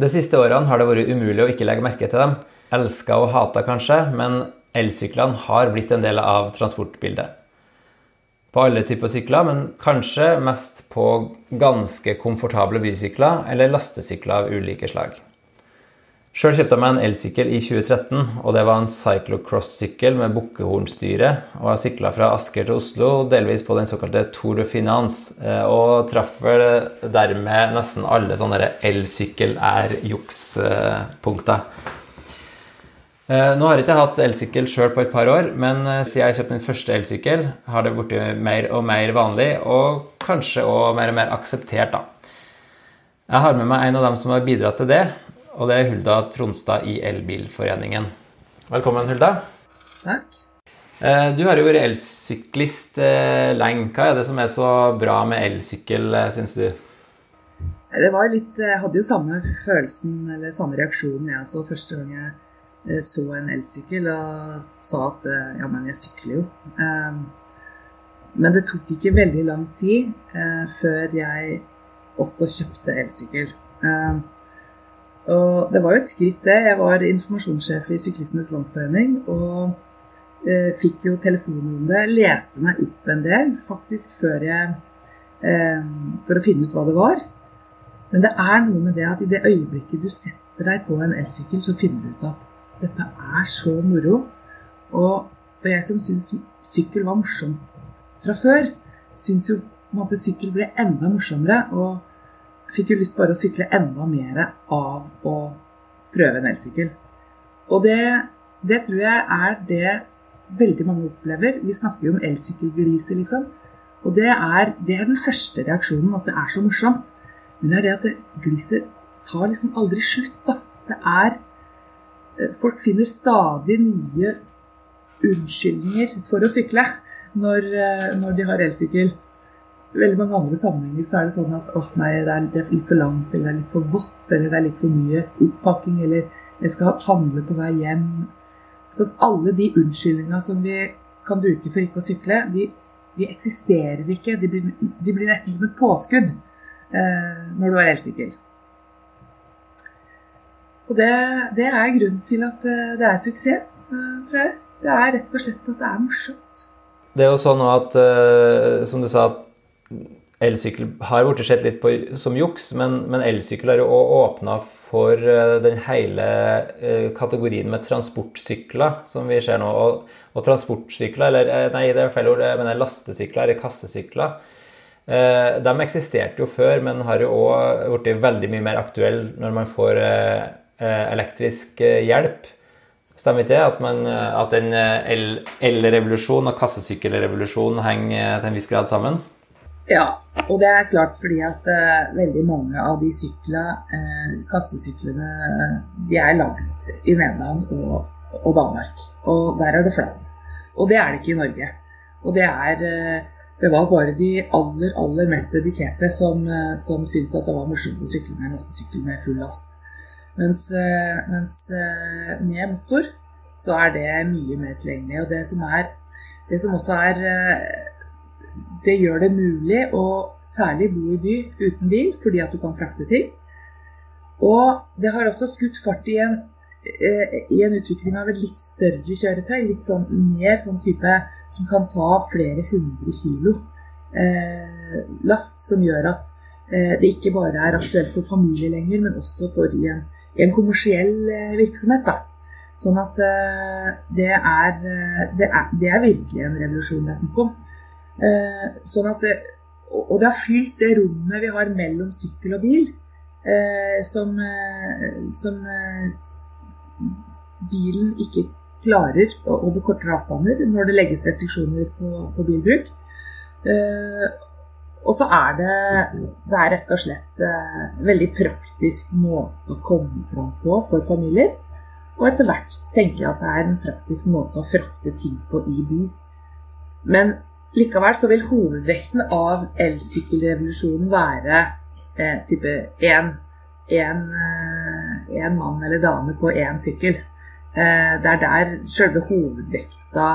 De siste årene har det vært umulig å ikke legge merke til dem. Elska og hata kanskje, men elsyklene har blitt en del av transportbildet. På alle typer sykler, men kanskje mest på ganske komfortable bysykler eller lastesykler av ulike slag. Sjøl kjøpte jeg meg en elsykkel i 2013, og det var en cyclocross-sykkel med bukkehornstyre. Og jeg sykla fra Asker til Oslo, delvis på den såkalte Tour de Finance, eh, og traff vel dermed nesten alle sånne elsykkel-er-juks-punkter. Eh, nå har jeg ikke hatt elsykkel sjøl på et par år, men eh, siden jeg kjøpte min første elsykkel, har det blitt mer og mer vanlig, og kanskje òg mer og mer akseptert, da. Jeg har med meg en av dem som har bidratt til det, og det er Hulda Tronstad i Elbilforeningen. Velkommen, Hulda. Takk. Eh, du har jo vært elsyklist eh, lenge. Hva er det som er så bra med elsykkel, eh, syns du? Det var litt Jeg hadde jo samme følelsen, eller samme reaksjonen jeg også, første gang jeg så en elsykkel og sa at ja, men jeg sykler jo. Men det tok ikke veldig lang tid før jeg også kjøpte elsykkel. Og det var jo et skritt, det. Jeg var informasjonssjef i Syklistenes Landsforening og eh, fikk jo telefonen om det. Leste meg opp en del, faktisk før jeg eh, For å finne ut hva det var. Men det er noe med det at i det øyeblikket du setter deg på en elsykkel, så finner du ut at dette er så moro. Og, og jeg som syns sykkel var morsomt fra før, syns jo på en måte sykkel ble enda morsommere. og fikk jo lyst bare å sykle enda mer av å prøve en elsykkel. Og det, det, tror jeg er det veldig mange opplever. Vi snakker jo om elsykkelglise, liksom. Og det er, det er, den første reaksjonen, at det er så morsomt. Men det er det at gliset tar liksom aldri slutt, da. Det er eh, Folk finner stadig nye unnskyldninger for å sykle når, eh, når de har elsykkel veldig mange andre sammenhenger så er det sånn at åh nei, det er, litt for langt, eller det er litt for vått, eller det er litt for mye oppakking, eller jeg skal handle på vei hjem. Så at alle de unnskyldningene som vi kan bruke for ikke å sykle, de, de eksisterer ikke. De blir, de blir, nesten som et påskudd eh, når du har elsykkel. Og det, det, er grunnen til at eh, det er suksess, eh, tror jeg. Det er rett og slett at det er morsomt. Det er jo sånn at, uh, som du sa, at Elsykkel har blitt sett litt på som juks, men, men elsykkel har jo òg åpna for uh, den hele uh, kategorien med transportsykler som vi ser nå. Og, og transportsykler, eller uh, nei, det er feil ord, jeg mener lastesykler eller kassesykler. de eksisterte jo før, men har jo òg blitt veldig mye mer aktuelle når man får elektrisk hjelp. Stemmer ikke det? At, man, at en el-revolusjon og kassesykkelrevolusjon henger til en viss grad sammen? Ja, og det er klart fordi at uh, veldig mange av de syklene, uh, kassesyklene, de er laget i Nederland og, og, Danmark. Og der er det flatt. Og det er det ikke i Norge. Og det er uh, Det var bare de aller, aller mest dedikerte som, som syntes at det var morsomt å sykle med en lastesykkel med full last. Mens, mens med motor så er det mye mer tilgjengelig. Og det som, er, det som også er det gjør det mulig å særlig bo i by uten bil, fordi at du kan frakte ting. Og det har også skutt fart i en, eh, i en utvikling av et litt større kjøretøy. Litt sånn mer sånn type som kan ta flere hundre kilo eh, last. Som gjør at eh, det ikke bare er aktuelt for familie lenger, men også for i en, i en kommersiell eh, virksomhet. da. Sånn at eh, det er, eh, det, er, det er virkelig en revolusjon det er snakk om. Eh, sånn at det, og det har fylt det rommet vi har mellom sykkel og bil, eh, som, eh, som bilen ikke klarer over kortere avstander når det legges restriksjoner på, på bilbruk. Og så er det, det er rett og slett veldig praktisk måte å komme fram på for familier. Og etter hvert tenker jeg at det er en praktisk måte å frakte ting på i by. Men Likevel så vil hovedvekten av elsykkelrevolusjonen være eh, type én eh, mann eller dame på én sykkel. Eh, det er der selve hovedvekta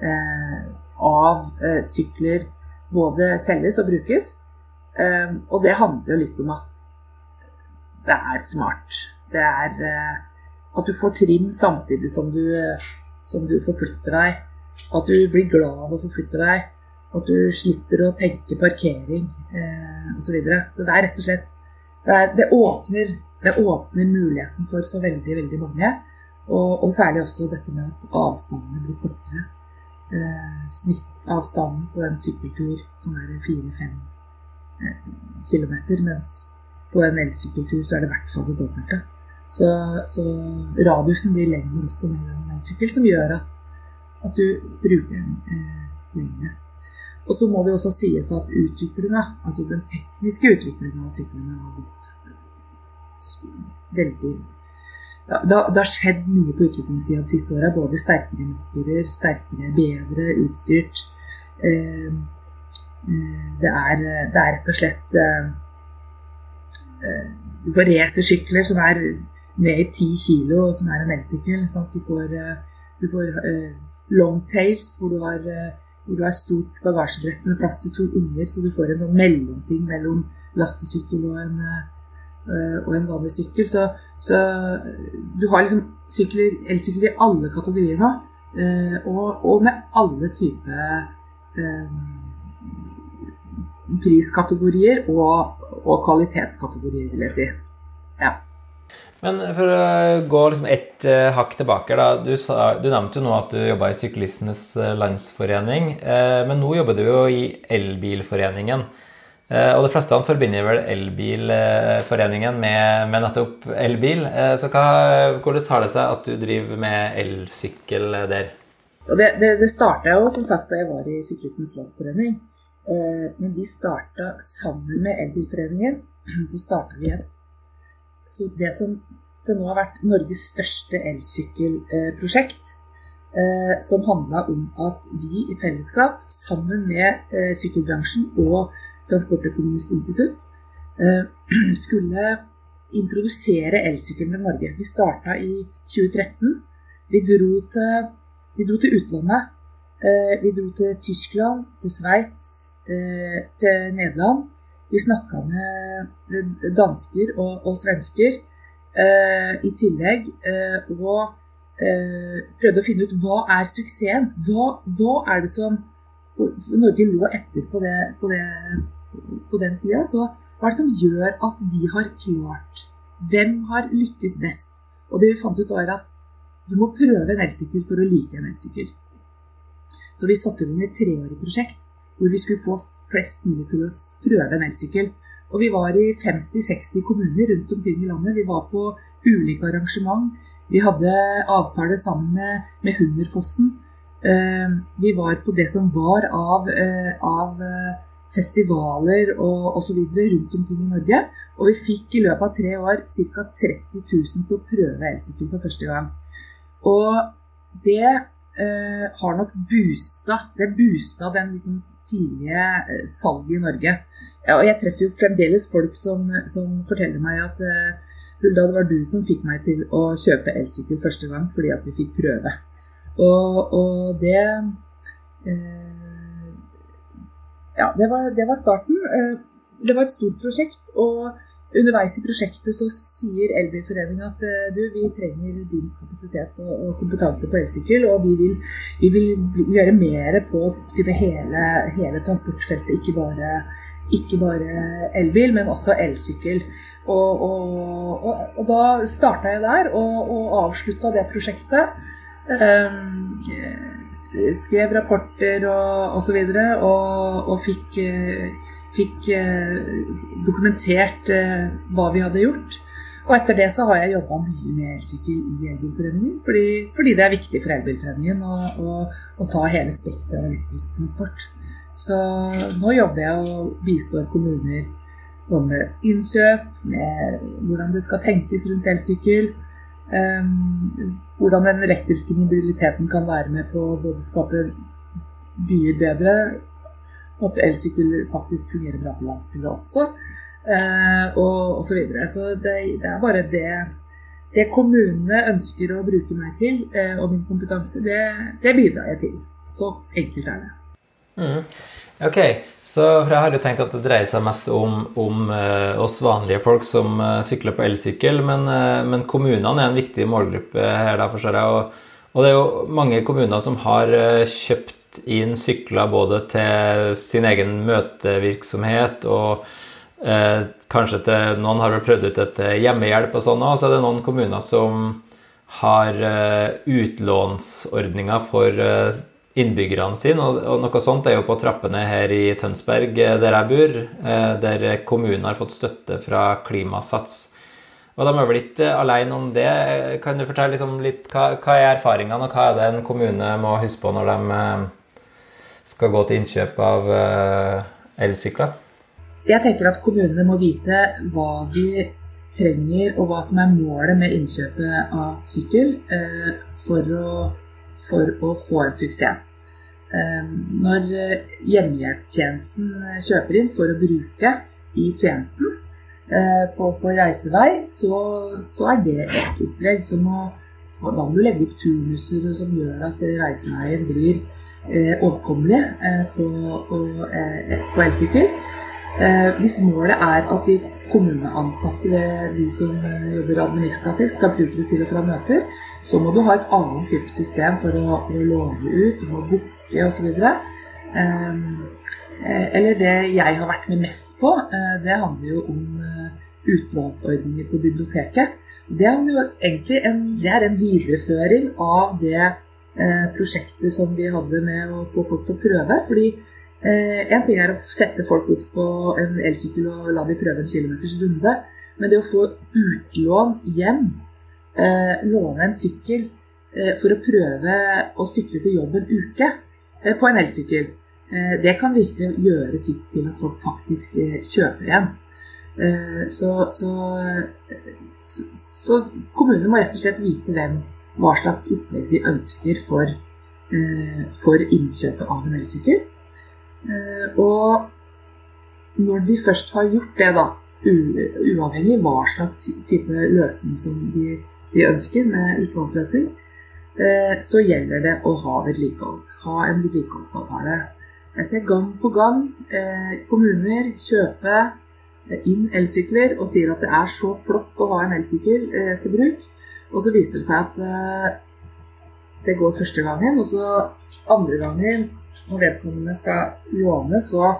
eh, av eh, sykler både selges og brukes. Eh, og det handler jo litt om at det er smart. Det er at du får trim samtidig som du, som du forflytter deg. At du blir glad av å forflytte deg. At du slipper å tenke parkering eh, osv. Så, videre. så det er rett og slett det, er, det, åpner, det, åpner, muligheten for så veldig, veldig mange. Og, og særlig også dette med at avstandene blir kortere. Eh, snittavstanden på en sykkeltur kan være fire-fem eh, kilometer, mens på en elsykkeltur så er det i hvert fall det dobbelte. Så, så, radiusen blir lengre også med en elsykkel, som gjør at, at du bruker den eh, lengre. Og så må det også sies at utviklinga, altså den tekniske utviklinga av syklene, har gått veldig ja, det, har, det, har skjedd mye på utviklingssida det siste året. Både sterkere motorer, sterkere, bedre utstyrt. Eh, eh det, er, det, er, rett og slett eh, eh Du får racersykler som er ned i 10 kilo, som er en elsykkel. Du får, eh, du får uh, longtails, hvor du har, hvor du har stort bagasjebrett med plass til to unger, så du får en sånn mellomting mellom lastesykkel og en, uh, og en vanlig sykkel. Så, så, du har liksom sykler, elsykler i alle kategorier nå, og, og, med alle typer priskategorier og, og kvalitetskategorier, vil jeg si. Ja. Men for å gå liksom ett uh, hakk tilbake. da, du, sa, du, nevnte jo nå at du jobba i Syklistenes eh, Landsforening. Uh, men nå jobber du jo i Elbilforeningen. Uh, og de fleste forbinder vel Elbilforeningen med, med nettopp elbil. så hva, hvordan har det seg at du driver med elsykkel der? Det, det, det starta jo som sagt da jeg var i Syklistenes Landsforening. men vi starta sammen med Elbilforeningen. Så starta vi et så det som til nå har vært Norges største elsykkelprosjekt, eh, som handla om at vi i fellesskap, sammen med eh, sykkelbransjen og Transportøkonomisk institutt, eh, skulle introdusere elsykkelen til Norge. Vi starta i 2013. Vi dro til, vi dro til utlandet. Vi dro til Tyskland, til Sveits, til Nederland vi snakka med dansker og, og svensker eh, i tillegg, eh, og eh, prøvde å finne ut hva er suksessen? Hva, hva er det som Norge lå etter på, det, på, det, på den tida. Så hva er det som gjør at de har klart Hvem har lykkes best? Og det vi fant ut, var at du må prøve en elsykkel for å like en elsykkel. Så vi satte i et treårig prosjekt hvor vi skulle få flest mulig til å prøve en elsykkel. Og vi var i 50-60 kommuner rundt omkring i landet. Vi var på ulike arrangement. Vi hadde avtale sammen med, med Hummerfossen. Eh, vi var på det som var av, eh, av eh, festivaler og osv. rundt omkring i Norge. Og vi fikk i løpet av tre år ca. 30 000 til å prøve elsykkel for første gang. Og det eh, har nok boosta Det boosta den liksom tidlige eh, salget i Norge. Og jeg treffer jo fremdeles folk som, som forteller meg at uh, Hulda, det var du som fikk meg til å kjøpe elsykkel første gang fordi at vi fikk prøve. Og, og det eh, Ja, det var, det var starten. Uh, det var et stort prosjekt. og Underveis i prosjektet så sier Elbilforeningen at eh, du, vi trenger din kapasitet og, kompetanse på elsykkel, og vi vil, vi vil, gjøre mer på hele, hele transportfeltet, ikke bare, ikke bare, elbil, men også elsykkel. Og, og, og da starta jeg der og, og avslutta det prosjektet. Um, skrev rapporter og osv. Og, og, og fikk fikk eh, dokumentert eh, hva vi hadde gjort. Og etter det så har jeg jobba mye med elsykkel i Elbilforeningen, fordi, fordi, det er viktig for Elbilforeningen å, å, å ta hele spekteret av elektrisk transport. Så nå jobber jeg og bistår kommuner både med innkjøp, med hvordan det skal tenkes rundt elsykkel, um, hvordan den elektriske mobiliteten kan være med på å både skape byer bedre, at elsykkel faktisk fungerer bra på landsbygda også, eh, og osv. Så, videre. så det, det, er bare det det kommunene ønsker å bruke meg til, eh, og min kompetanse, det, det bidrar jeg til. Så enkelt er det. Mm. Ok, så jeg har jo tenkt at det dreier seg mest om, om uh, oss vanlige folk som uh, sykler på elsykkel, men, uh, men, kommunene er en viktig målgruppe her, da, jeg. Og, og, det er jo mange kommuner som har kjøpt inn sykler både til sin egen møtevirksomhet og kanskje til Noen har vel prøvd ut et hjemmehjelp og sånn òg, så er det noen kommuner som har utlånsordninger for innbyggerne sine. Og, og, noe sånt er jo på trappene her i Tønsberg, eh, der jeg bor, eh, der kommunen har fått støtte fra Klimasats. Og de er vel ikke alene om det. Kan du fortelle liksom litt hva, hva, er erfaringene, og hva er det en kommune må huske på når de eh, skal gå til innkjøp av elsykler? Jeg tenker at kommunene må vite hva de trenger, og hva som er målet med innkjøpet av sykkel for å, for å få en suksess. Ehm, når hjemmehjelptjenesten eh, kjøper inn for å bruke i tjenesten eh, på, på reisevei, så, så, er det et opplegg som må Da må du legge opp turnuser som gjør at reiseveien blir eh, overkommelig eh, på, på, eh, elsykkel. hvis målet er at de kommuneansatte, de som jobber administrativt, skal bruke det til og fra møter, så må du ha et annet type system for å, for å låne ut. Du må booke osv. Ehm, eh, eller det jeg har vært med mest på, eh, det handler jo om eh, utlånsordninger på biblioteket. Det er jo egentlig en, det er en videreføring av det prosjektet som vi hadde med å få folk til å prøve. fordi en ting er å sette folk opp på en elsykkel og la de prøve en kilometers runde. Men det å få utlån hjem, låne en sykkel for å prøve å sykle til jobb en uke, Eh, på en elsykkel. Eh, det kan virkelig gjøre sitt til at folk faktisk eh, kjøper igjen. Så, så, så, så kommunene må rett og slett vite hvem, hva slags opplegg de ønsker for, for innkjøpet av en elsykkel. Og når de først har gjort det, da, uavhengig hva slags type løsning som de, de ønsker med utlånsløsning, så gjelder det å ha vedlikehold ha en vedlikeholdsavtale. Jeg ser gang på gang eh, kommuner kjøpe eh, inn elsykler og sier at det er så flott å ha en elsykkel eh, til bruk. Og så viser det seg at eh, det går første gangen, og så andre gangen når vedkommende skal låne, så,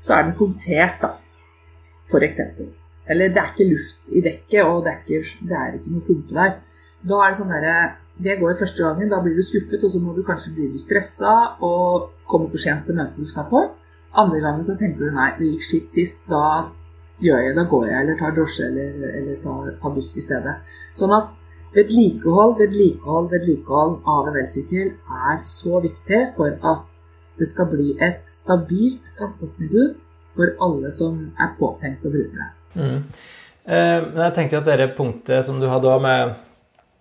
så er den punktert, da. For eksempel. Eller det er ikke luft i dekket, og det er ikke, det er ikke noe pumpe der. Da er det sånn derre det går første gangen, da blir du skuffet, og så må du kanskje bli stressa og komme for sent til møtet du skal på. Andre gangen så tenker du nei, det gikk skitt sist, da gjør jeg, da går jeg eller tar drosje eller, eller tar, tar, buss i stedet. Sånn at vedlikehold, vedlikehold, vedlikehold av en elsykkel er så viktig for at det skal bli et stabilt transportmiddel for alle som er påtenkt å bruke det. Mm. Eh, men jeg tenkte at det punktet som du hadde med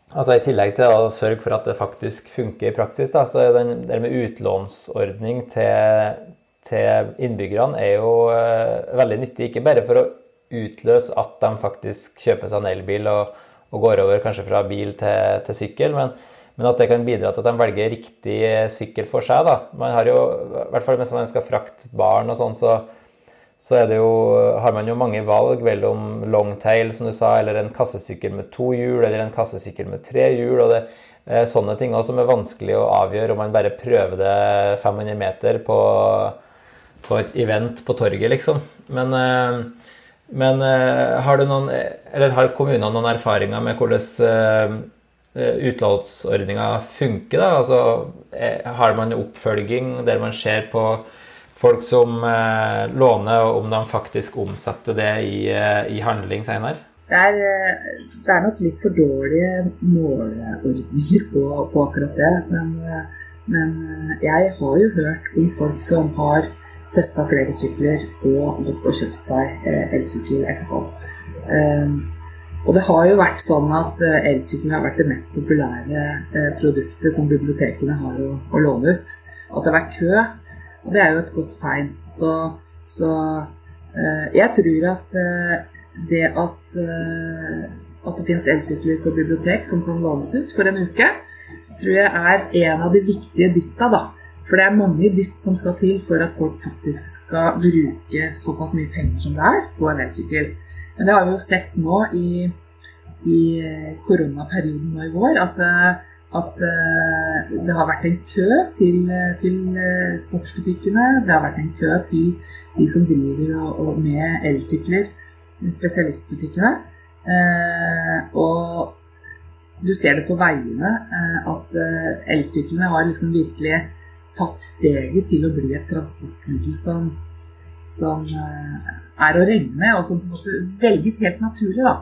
Altså I tillegg til å sørge for at det faktisk funker i praksis, da, så er den det med utlånsordning til, til innbyggerne er jo eh, veldig nyttig. Ikke bare for å utløse at de faktisk kjøper seg en elbil og, og går over kanskje fra bil til, til sykkel, men, men, at det kan bidra til at de velger riktig sykkel for seg. da. Man har jo, i hvert fall hvis man skal frakte barn og sånn, så så jo, har man jo mange valg mellom longtail, som du sa, eller en kassesykkel med to hjul, eller en kassesykkel med tre hjul. og det er sånne ting også som er vanskelig å avgjøre om man bare prøver det 500 meter på, på et event på torget, liksom. Men, eh, men eh, har, noen, har kommunene noen erfaringer med hvordan eh, utlånsordninga funker? Da? Altså, har man oppfølging der man ser på folk som eh, låner, og om de faktisk omsetter det i, eh, i handling senere? Det er, eh, det er, nok litt for dårlige måleordninger på, på akkurat det. Men, eh, men, jeg har jo hørt om folk som har testa flere sykler og gått og kjøpt seg elsykkel etterpå. Um, og det har jo vært sånn at elsykkel har vært det mest populære produktet som bibliotekene har å, låne ut. At det har vært kø og det er jo et godt tegn. Så, så eh, jeg tror at eh, det at, eh, at det finnes elsykler på bibliotek som kan lånes ut for en uke, tror jeg er en av de viktige dytta da, For det er mange dytt som skal til for at folk faktisk skal bruke såpass mye penger som det er på en elsykkel. Men det har vi jo sett nå i, i koronaperioden nå i vår, at, at, det har vært en kø til, til, sportsbutikkene. Det har vært en kø til de som driver og, og med elsykler, spesialistbutikkene. Eh, og du ser det på veiene eh, at eh, elsyklene har liksom virkelig tatt steget til å bli et transportmiddel som, som eh, er å regne med, og som på en måte velges helt naturlig. da.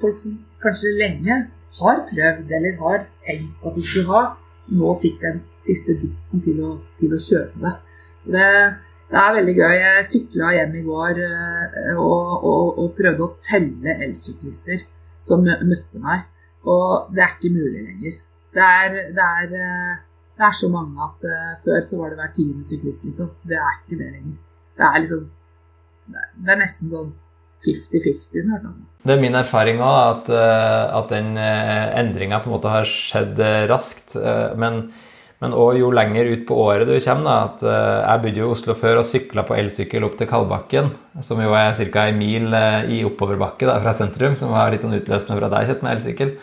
Folk som kanskje lenge har prøvd eller har tenkt at de skulle ha, nå fikk den siste dytten til å, til å kjøpe det. det. det. er veldig gøy. Jeg sykla hjem i går og, og, og prøvde å telle elsyklister som møtte meg. Og det er ikke mulig lenger. Det er, det er, eh, det er så mange at uh, før så var det hver tiende syklist, liksom. Det er ikke det lenger. Det er liksom Det er nesten sånn 50-50 snart, altså. Det er min erfaring òg at, eh, at den endringa på en måte har skjedd raskt. Men men òg jo lenger ut på året du kommer. da, at Jeg bodde jo i Oslo før og sykla på elsykkel opp til Kalbakken, som jo er ca. en mil i oppoverbakke da, fra sentrum, som var litt sånn utløsende for at jeg kjøpte meg elsykkel.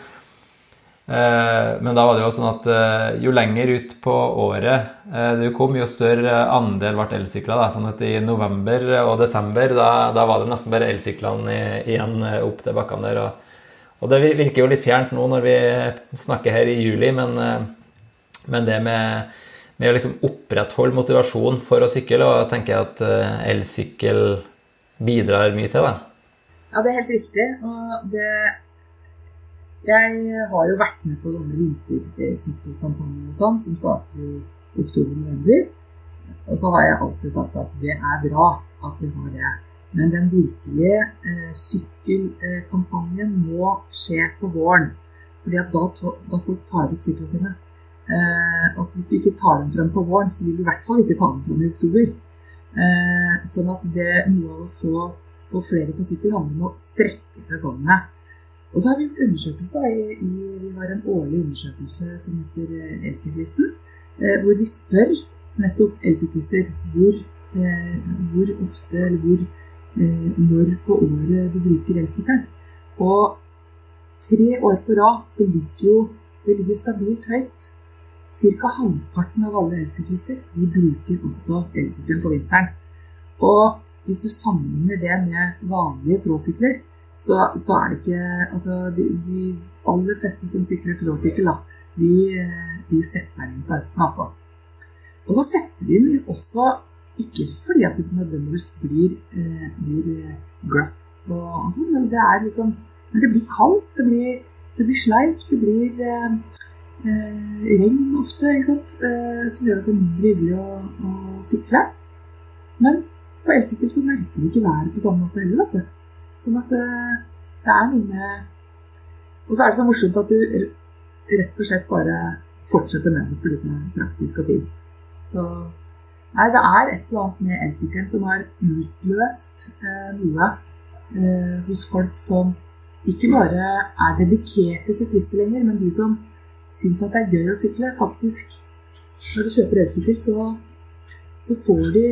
Eh, men da var det jo sånn at eh, jo lenger ut på året eh, du kom, jo større andel ble elsykler. Sånn at i november og desember da, da var det nesten bare elsyklene igjen opp til bakkene der. Og, og, det virker jo litt fjernt nå når vi snakker her i juli, men, men det med, med å liksom opprettholde motivasjon for å sykle, og jeg tenker at elsykkel bidrar mye til det. Ja, det er helt riktig. Og det jeg har jo vært med på sånne vintersykkelkampanjer og sånn, som starter i oktober-november. Og så har jeg alltid sagt at det er bra at vi har det. Men den virkelige eh, sykkelkampanjen må skje på våren. Fordi at da, da folk tar ut syklene sine. Eh, at hvis du ikke tar dem frem på våren, så vil du i hvert fall ikke ta dem frem i oktober. Eh, sånn at det noe av å få, få flere på sykkel handler om å strekke sesongene. Og så har vi gjort undersøkelser. Vi har en årlig undersøkelse som heter eh, Elsyklisten, eh, hvor vi spør nettopp elsyklister hvor, eh, hvor ofte eller hvor når på året du bruker elsykkelen. Og tre år på rad så ligger jo det ligger stabilt høyt. Ca. halvparten av alle elsyklister de bruker også elsykkelen på vinteren. Og hvis du sammenligner det med vanlige tråsykler, så, så, er det ikke Altså, de, de aller fleste som sykler tråsykkel, da, de, de setter den inn på høsten, altså. Og så setter de den inn også ikke fordi at det nødvendigvis blir, eh, blir eh, glatt og, og sånn, men det er liksom Men det blir kaldt, det blir, det blir sleipt, det blir eh, eh, regn ofte, ikke sant, eh, som gjør at det er mindre hyggelig å, å sykle. Men på elsykkel så merker du ikke været på samme måte heller, vet du. Sånn at det, det er noe med Og så er det så morsomt at du rett og slett bare fortsetter med det fordi det er praktisk og fint. Så Nei, det er et eller annet med elsykkelen som har utløst eh, noe eh, hos folk som ikke bare er dedikerte syklister lenger, men de som syns at det er gøy å sykle. Faktisk, når du kjøper elsykkel, så, så får de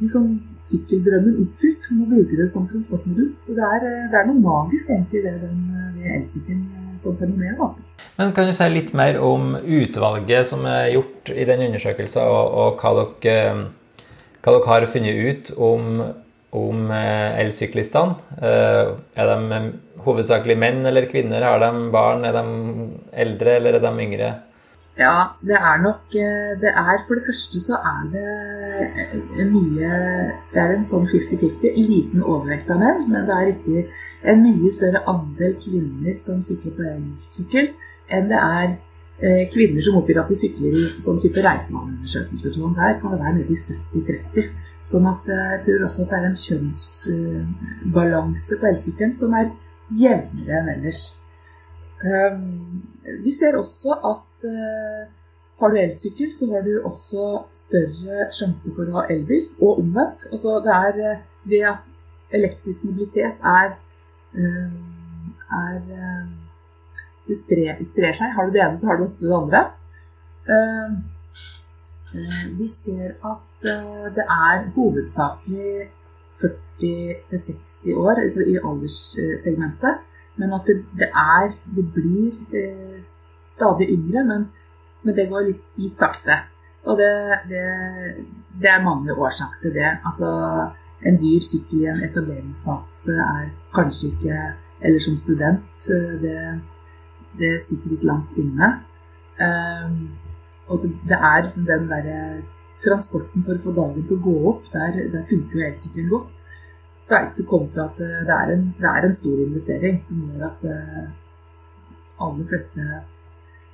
liksom sykkeldrømmen oppfylt om å bruke det som transportmiddel. Og det er, det er noe magisk egentlig ved, den, ved elsykkelen eh, som fenomen. Altså. Men Kan du si litt mer om utvalget som er gjort i den undersøkelsen, og, og hva, dere, hva, dere, har funnet ut om, om eh, elsyklistene? Eh, er de hovedsakelig menn eller kvinner? Har de barn? Er de eldre eller er de yngre? Ja, det er nok eh, Det er For det første så er det eh, mye Det er en sånn 50-50. Liten overvekt av menn, men det er ikke en mye større andel kvinner som sykler på elsykkel, enn det er eh, kvinner som oppgir at de sykler i sånn type reisevaneundersøkelser. Sånn der kan det være nede i 70-30. Sånn at jeg tror også at det er en kjønnsbalanse på elsykkelen som er jevnere enn ellers. Ehm, vi ser også at eh, har du elsykkel, så har du også større sjanse for å ha elbil, og omvendt. Altså det er eh, det at elektrisk mobilitet er, ehm, er eh, det sprer, sprer, seg. Har du det ene, så har du ofte det andre. Ehm, Vi ser at det er hovedsakelig 40-60 år, altså i alderssegmentet. Men at det, det er Det blir stadig yngre, men, men det går litt, litt sakte. Og det, det, det, er mange årsaker til det. Altså, en dyr sykkel i en etableringsfase er kanskje ikke Eller som student. Det, det sitter litt langt inne. Um, og det, er liksom den derre transporten for å få dagen til å gå opp, der, der funker jo elsykkelen godt. Så er det ikke til å komme fra at det er, en, det er en stor investering som gjør at uh, aller fleste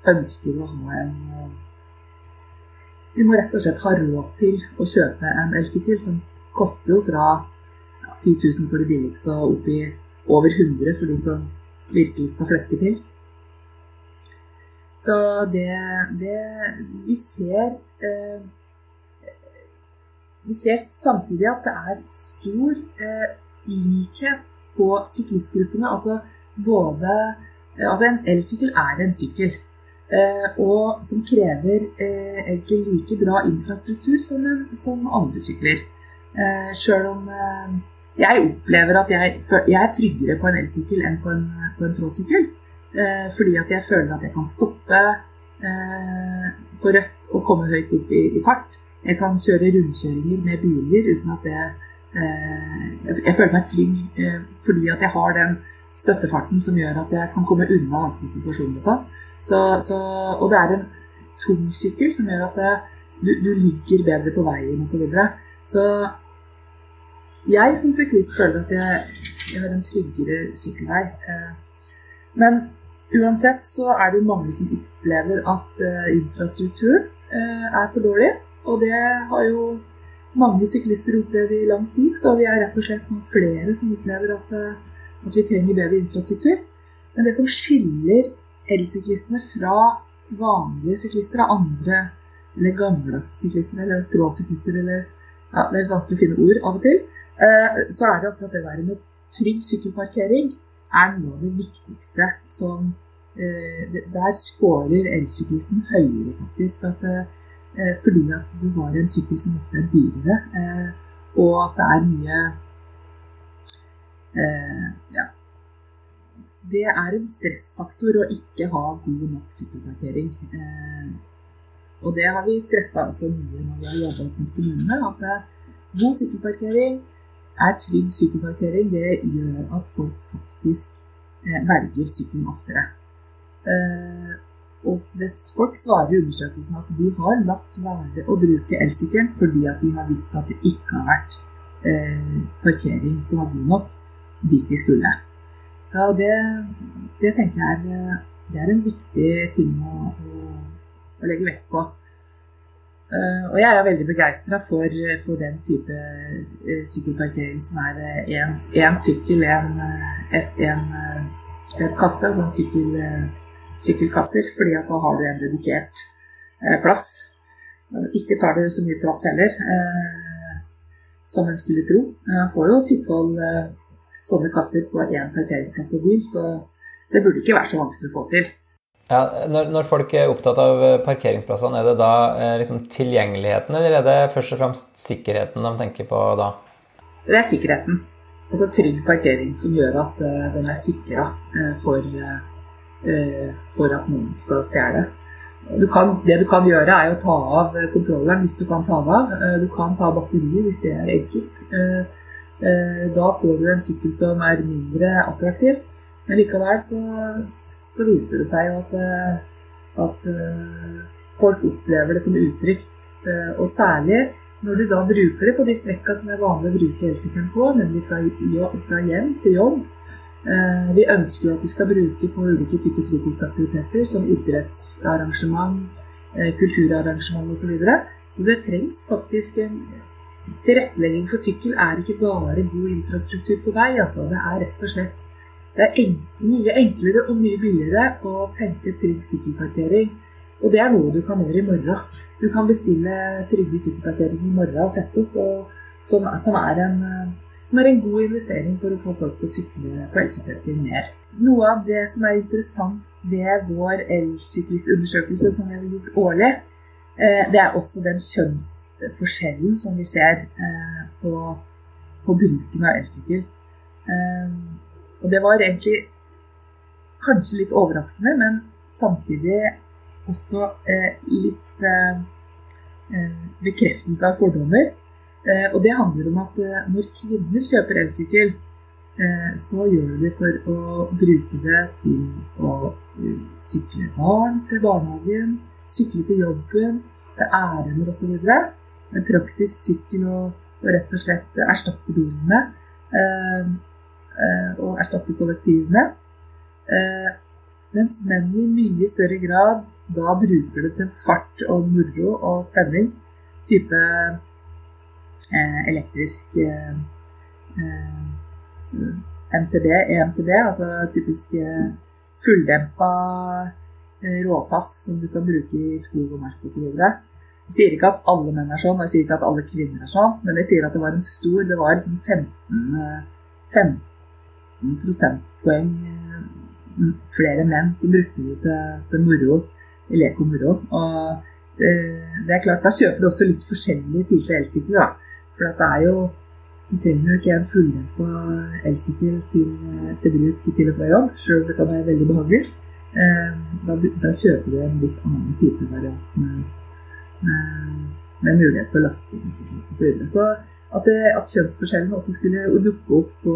ønsker å ha en Vi må rett og slett ha råd til å kjøpe en elsykkel som koster jo fra ja, 10 000 for det billigste og opp i over 100 for de som virkelig skal fleske til. Så det, det Vi ser eh, Vi ser samtidig at det er stor eh, likhet på syklistgruppene. Altså både eh, Altså en elsykkel er en sykkel. Eh, og som krever eh, egentlig like bra infrastruktur som, en, som andre sykler. Eh, Sjøl om jeg opplever at jeg, jeg, er tryggere på en elsykkel enn på en, på en tråsykkel. Fordi at jeg føler at jeg kan stoppe på rødt og komme høyt opp i, i fart. Jeg kan kjøre rundkjøringer med biler uten at det Jeg føler meg trygg fordi at jeg har den støttefarten som gjør at jeg kan komme unna vanskelige situasjoner og sånn. Så, så, og det er en tung sykkel som gjør at det, du, du, ligger bedre på veien osv. Så, så jeg som syklist føler at jeg, jeg har en tryggere sykkelvei. Eh, men uansett så er det mange som opplever at infrastrukturen er for dårlig. Og det har jo mange syklister opplevd i lang tid, så vi er rett og slett noen flere som opplever at, uh, at vi trenger bedre infrastruktur. Men det som skiller elsyklistene fra vanlige syklister av andre eller gammeldagse syklister eller trådsyklister eller ja, Det er litt vanskelig å finne ord av og til. Eh, så er det akkurat det der med trygg sykkelparkering er noe av det viktigste som eh, Der scorer elsyklisten høyere, faktisk. At, eh, fordi at du har en sykkel som ofte er dyrere, og at det er mye ja, det er en stressfaktor å ikke ha god nok sykkelparkering. Eh, og det har vi stressa også mye når vi har jobba opp mot kommunene. At eh, god sykkelparkering er trygg sykkelparkering. Det gjør at folk faktisk eh, velger sykkelen oftere. Eh, og folk svarer i undersøkelsen at de har latt være å bruke elsykkelen fordi at de har visst at det ikke har vært eh, parkering som var god nok dit de skulle. Så det, det tenker jeg er, det er en viktig ting å, å, å legge vekt på. Uh, og jeg er veldig begeistra for, for, den type uh, sykkelparkering som er én sykkel, en, kasse, altså en sykkel, sykkelkasser, fordi at da har du en dedikert plass. Ikke tar det så mye plass heller, som en skulle tro. Man får jo titthold sånne kasser på én parkeringsplass for bil, så det burde ikke være så vanskelig å få til. Ja, når, når, folk er opptatt av eh, parkeringsplassene, er det da eh, liksom tilgjengeligheten, eller er det først og fremst sikkerheten de tenker på da? Det er sikkerheten. Altså trygg parkering som gjør at uh, den er sikra uh, for, uh, for, at noen skal stjele. Du det du kan gjøre, er å ta av kontrolleren hvis du kan ta den av. Du kan ta batteriet hvis det er enkelt. Eh, da får du en sykkel som er mindre attraktiv. Men likevel så, så viser det seg jo at, eh, at, eh, folk opplever det som utrygt. Og særlig når du da bruker det på de strekka som er vanlig å bruke elsykkelen på, nemlig fra, fra, hjem til jobb. Vi ønsker at vi skal bruke på ulike typer fritidsaktiviteter, som idrettsarrangement, kulturarrangement osv. Så, videre. så det trengs faktisk en Tilrettelegging for sykkel er ikke bare god infrastruktur på vei. Altså. Det er rett og slett det er mye enklere og mye billigere å tenke trygg sykkelparkering. Og det er noe du kan gjøre i morgen. Du kan bestille trygge sykkelparkering i morgen og sette opp, og, som, som, er en, som, er en, god investering for å få folk til å sykle på elsykkelen sin mer. Noe av det som er interessant ved vår elsyklistundersøkelse som vi har gjort årlig, Eh, det er også den kjønnsforskjellen som vi ser eh, på, på bruken av elsykkel. Eh, og det var egentlig kanskje litt overraskende, men samtidig også litt bekreftelse av fordommer. Og det handler om at når kvinner kjøper elsykkel, så gjør de det for å bruke det til å sykle barn til barnehagen, sykle til jobben, til ærender osv. En praktisk sykkel og, rett og slett erstatte bilene. Eh, eh, og erstatte kollektivene. Eh, mens menn i mye større grad da bruker det til fart og moro og spenning. Type eh, elektrisk eh, eh, MTB, EMTB, altså typisk fulldempa råtass som du kan bruke i skog og mark osv. Jeg sier ikke at alle menn er sånn, og jeg sier ikke at alle kvinner er sånn, men jeg sier at det var en stor Det var liksom 15, 15 eh, prosentpoeng eh, flere menn som brukte det til, til moro, i lek og moro. Og eh, det er klart, da kjøper du også litt forskjellige typer elsykler, da. For det er jo Du trenger jo ikke en fulldempa elsykkel til, til bruk til og fra jobb, sjøl om det kan være veldig behagelig. Da, da kjøper du en litt annen type variant med med mulighet for lasting osv. Så, videre. så at, det, at, kjønnsforskjellen også skulle dukke opp på,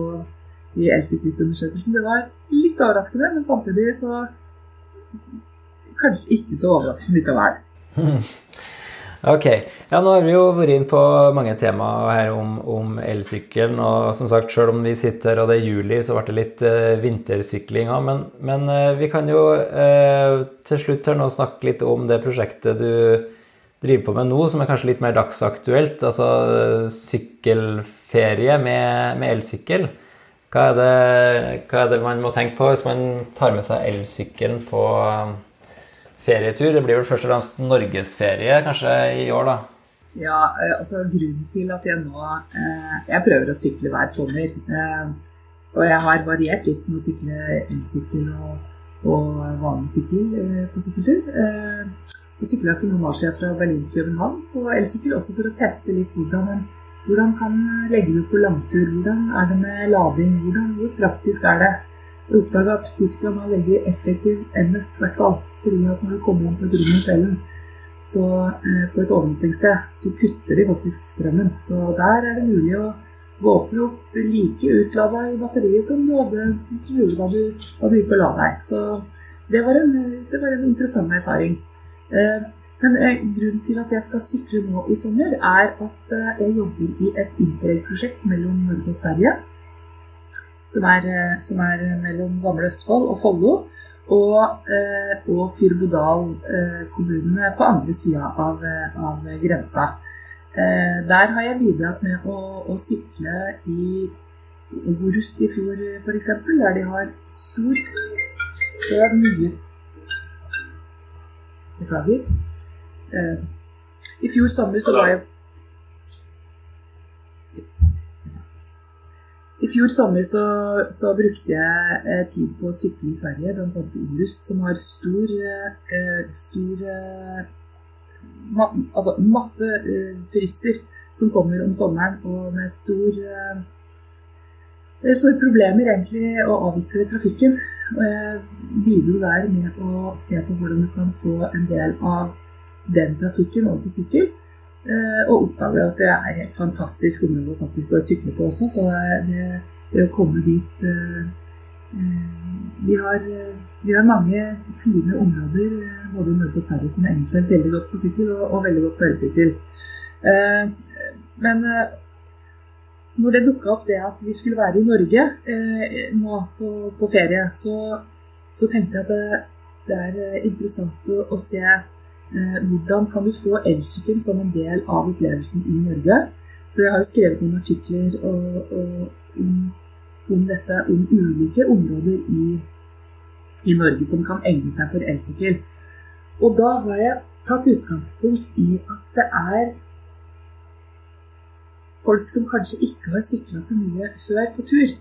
i elsyklistundersøkelsen, det var litt overraskende, men samtidig så kanskje ikke så overraskende likevel. Ok. Ja, nå har vi jo vært inn på mange temaer her om, om elsykkelen. Og som sagt, sjøl om vi sitter og det er juli, så ble det litt uh, vintersykling òg. Men, men uh, vi kan jo uh, til slutt her nå snakke litt om det prosjektet du driver på med nå, som er kanskje litt mer dagsaktuelt. Altså sykkelferie med, med elsykkel. Hva er, det, hva er, det, man må tenke på hvis man tar med seg elsykkelen på ferietur? Det blir vel først og fremst norgesferie kanskje i år, da? Ja, eh, altså grunnen til at jeg nå eh, Jeg prøver å sykle hver sommer. Eh, og jeg har variert litt med å sykle elsykkel og, og vanlig sykkel på sykkeltur. Jeg sykla for noen år siden fra Berlin til København på elsykkel, også for å teste litt hvordan man hvordan kan legge det på langtur. Hvordan er det med lading? Hvordan, hvor praktisk er det? Jeg oppdaga at Tyskland var veldig effektiv enøk, i hvert fall. Fordi at når du kommer inn på et rom i kvelden, så eh, på et overnattingssted, så kutter de faktisk strømmen. Så der er det mulig å våkne opp like utlada i batteriet som du hadde som gjorde da du, da du gikk og la deg. Så det var en, det var en interessant erfaring. Eh, men eh, grunnen til at jeg skal sykle nå i sommer, er at eh, jeg jobber i et interrail-prosjekt mellom Norge og Sverige. Som er, som er mellom Gamle Østfold og Follo. Og, og Fyrbodal-kommunene på andre sida av, av, grensa. Der har jeg bidratt med å, å sykle i Orust i fjor, f.eks., der de har stor Det er mye Beklager. I fjor sommer så var jeg I fjor sommer så, så brukte jeg eh, tid på å sykle i Sverige, bl.a. på Orust, som har stor, eh, stor eh, ma Altså masse eh, turister som kommer om sommeren, og med stor eh, store problemer egentlig å avvikle trafikken. Og jeg bidro der med å se på hvordan du kan få en del av den trafikken over på sykkel. Eh, og oppdager at det er helt fantastisk område å sykle på også. Så det, det å komme dit eh, eh, vi har, vi har, mange fine områder både nede på Sverige som egner seg veldig godt på sykkel, og, og veldig godt på elsykkel. Men når det dukka opp det at vi skulle være i Norge nå på, på ferie, så, så, tenkte jeg at det, det er interessant å, å se hvordan kan du få elsykkel som en del av opplevelsen i Norge. Så jeg har jo skrevet noen artikler og, og, om, om, dette, om ulike områder i, i Norge som kan egne seg for elsykkel. Og da har jeg tatt utgangspunkt i at det er folk som kanskje ikke har sykla så mye før på tur.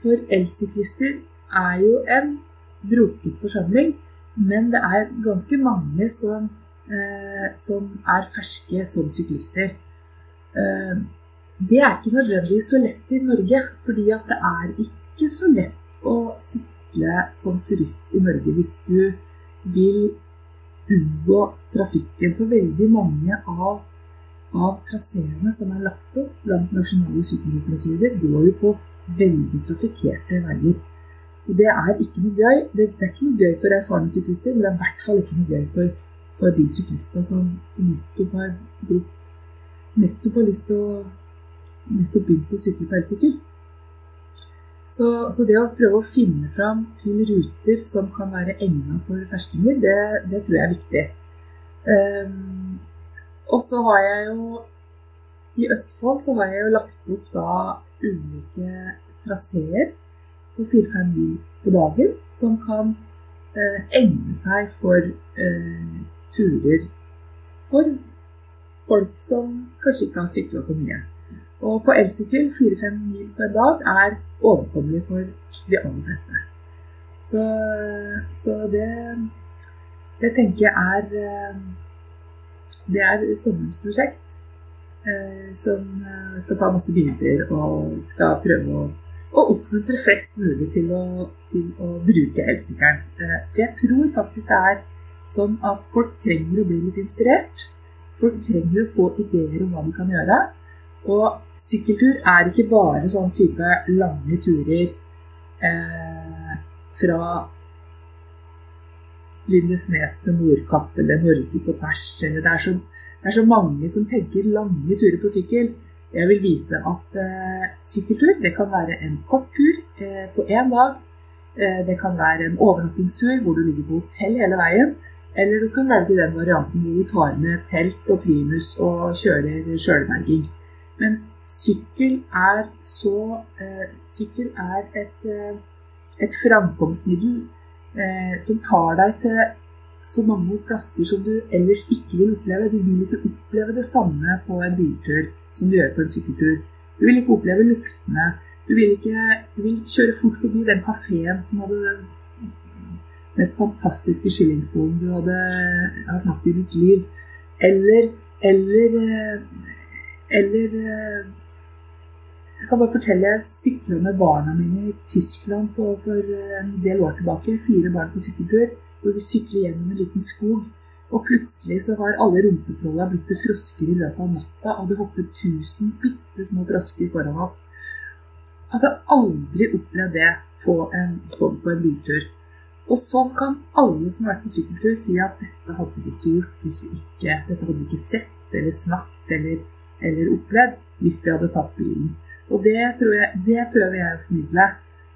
For elsyklister er jo en broket forsamling, men det er ganske mange som eh, som er ferske som syklister. Eh, det er ikke nødvendigvis så lett i Norge, fordi at det er ikke så lett å sykle som turist i Norge hvis du vil unngå trafikken. For veldig mange av, av traseene som er lagt opp blant nasjonale sykkelruter går jo på veldig trafikkerte veier. Og det er ikke noe gøy. Det, det, er ikke noe gøy for erfarne syklister, men det er i hvert fall ikke noe gøy for, for de syklistene som, som, nettopp har blitt Nettopp har lyst til å nettopp begynt å sykle på elsykkel. Så, så, det å prøve å finne fram til ruter som kan være egnet for ferskinger, det, det, tror jeg er viktig. Um, og så har jeg jo I Østfold så har jeg jo lagt opp da ulike traseer på fire-fem mil på dagen som kan eh, egne seg for eh, turer for folk som kanskje ikke har sykla så mye. Og på elsykkel fire-fem mil på en dag er overkommelig for de aller fleste. Så, så det, det tenker jeg er eh, Det er sommerens prosjekt. Eh, som eh, skal ta masse bilder og skal prøve å og oppmuntre flest mulig til å, til å bruke elsykkelen. Eh, for jeg tror faktisk det er sånn at folk trenger å bli litt inspirert. Folk trenger å få ideer om hva de kan gjøre. Og sykkeltur er ikke bare sånn type lange turer eh, fra Lindesnes til Nordkapp eller Norge på tvers. Eller det er, så, det er så mange som tenker lange turer på sykkel. Jeg vil vise at eh, sykkeltur det kan være en kort tur eh, på én dag. Eh, det kan være en overnattingstur hvor du ligger på hotell hele veien. Eller du kan velge den varianten hvor du tar med telt og primus og kjører sjølberging. Men sykkel er så eh, Sykkel er et, eh, et framkomstmiddel eh, som tar deg til så mange plasser som du ellers ikke vil oppleve. Du vil ikke oppleve det samme på en biltur som du gjør på en sykkeltur. Du vil ikke oppleve luktene. Du vil ikke, du vil kjøre fort forbi den kafeen som hadde den mest fantastiske skillingsbollen du hadde har snakket i ditt liv. Eller Eller Eller Jeg kan bare fortelle jeg sykla med barna mine i Tyskland på, for en del år tilbake. Fire barn på sykkeltur hvor vi sykler gjennom en liten skog. Og plutselig så har alle rumpetrolla blitt til frosker i løpet av natta, og det hopper tusen bitte små frosker foran oss. Hadde aldri opplevd det på en, på, på en biltur. Og sånn kan alle som har vært på sykkeltur, si at dette hadde vi ikke gjort hvis vi ikke Dette hadde vi ikke sett eller snakket eller, eller opplevd hvis vi hadde tatt bilen. Og det, jeg, det prøver jeg å formidle.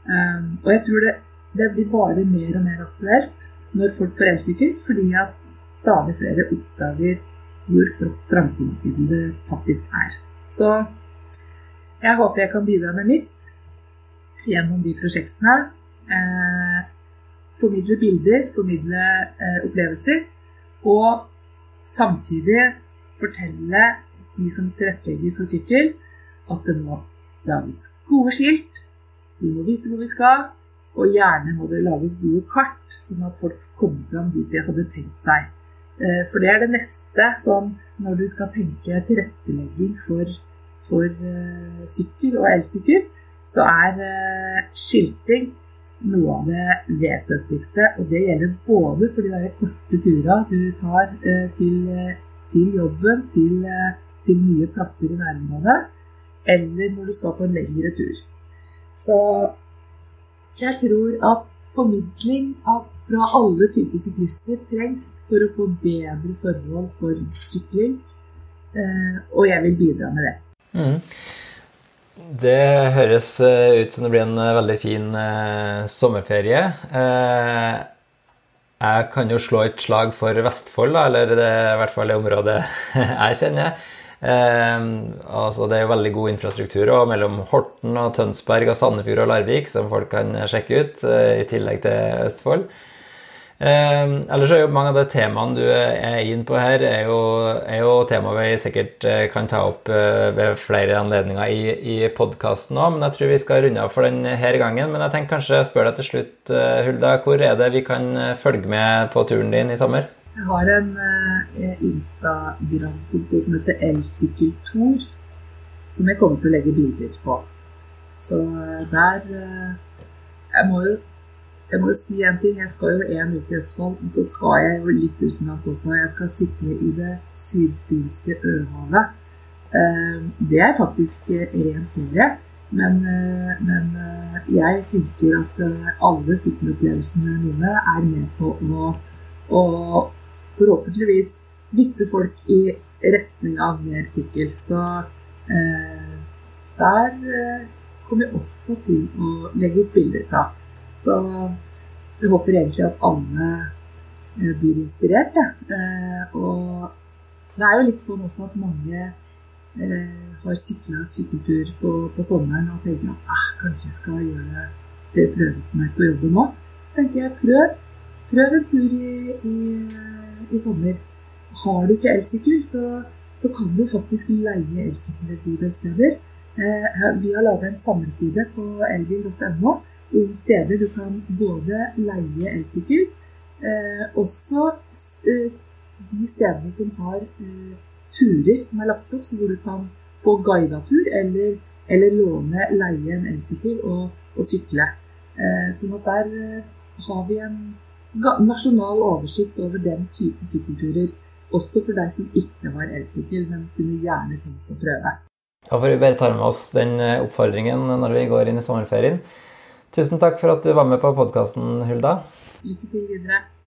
Um, og jeg tror det, det blir bare mer og mer aktuelt når folk får elsykkel, fordi at stadig flere oppdager hvor flott framkomstmiddel det faktisk er. Så jeg håper jeg kan bidra med mitt gjennom de prosjektene. Eh, formidle bilder, formidle eh, opplevelser. Og samtidig fortelle de som tilrettelegger for sykkel, at det må lages gode skilt. Vi må vite hvor vi skal, og gjerne må det lages gode kart, sånn at folk kommer fram dit de hadde tenkt seg. Eh, for det er det neste sånn når du skal tenke tilrettelegging for, for uh, sykkel og elsykkel, så er uh, skilting noe av det vesentligste. Og det gjelder både for de der korte turene du tar til, til, jobben, til, til nye plasser i nærområdet, eller når du skal på en lengre tur. Så jeg tror at formidling av, fra alle typer syklister trengs for å få bedre forhold for sykling. Eh, og jeg vil bidra med det. Mm. Det høres eh, ut som det blir en eh, veldig fin eh, sommerferie. Eh, jeg kan jo slå et slag for Vestfold, da, eller det er i hvert fall det området jeg kjenner. Eh, altså det er jo veldig god infrastruktur og mellom Horten og Tønsberg og Sandefjord og Larvik, som folk kan sjekke ut, eh, i tillegg til Østfold. Eh, ellers er jo mange av de temaene du er inn på her, er jo, er jo temaer vi sikkert eh, kan ta opp eh, ved flere anledninger i, i podkasten òg, men jeg tror vi skal runde av for denne gangen. Men jeg tenker kanskje spør deg til slutt, eh, Hulda, hvor er det vi kan følge med på turen din i sommer? Jeg har en uh, Instagram-konto som heter Elsykkeltor, som jeg kommer til å legge bilder på. Så uh, der uh, Jeg må jo jeg må jo si en ting. Jeg skal jo en uke i Østfold, men så skal jeg jo litt utenlands også. Jeg skal sykle i det sydfynske Øhavet. Det er faktisk rent ferie. Men, men, jeg tenker at alle sykkelopplevelsene mine er med på å, å forhåpentligvis dytte folk i retning av mer sykkel. Så eh, der eh, kommer jeg også til å legge ut bilder fra. Så jeg håper egentlig at alle eh, blir inspirert. Ja. Eh, og det er jo litt sånn også at mange har sykla sykkeltur på, på, sommeren og tenker at ah, kanskje jeg skal gjøre det prøve meg på jobben nå. Så tenker jeg prøv. Prøv en tur i, i i sommer. Har du ikke elsykkel, så, så kan du faktisk leie elsykkel et god del steder. Eh, vi har laga en sammenside på elbil.no om steder du kan både leie elsykkel, eh, også eh, de stedene som har turer som er lagt opp, så hvor du kan få guida tur eller, eller låne, leie en elsykkel og, og sykle. Eh, sånn at der eh, har vi en nasjonal oversikt over den type sykkelturer. Også for deg som ikke har elsykkel, men kunne gjerne tenkt å prøve. Da får vi bare ta med oss den eh, oppfordringen når vi går inn i sommerferien. Tusen takk for at du var med på podkasten, Hulda. Lykke til videre.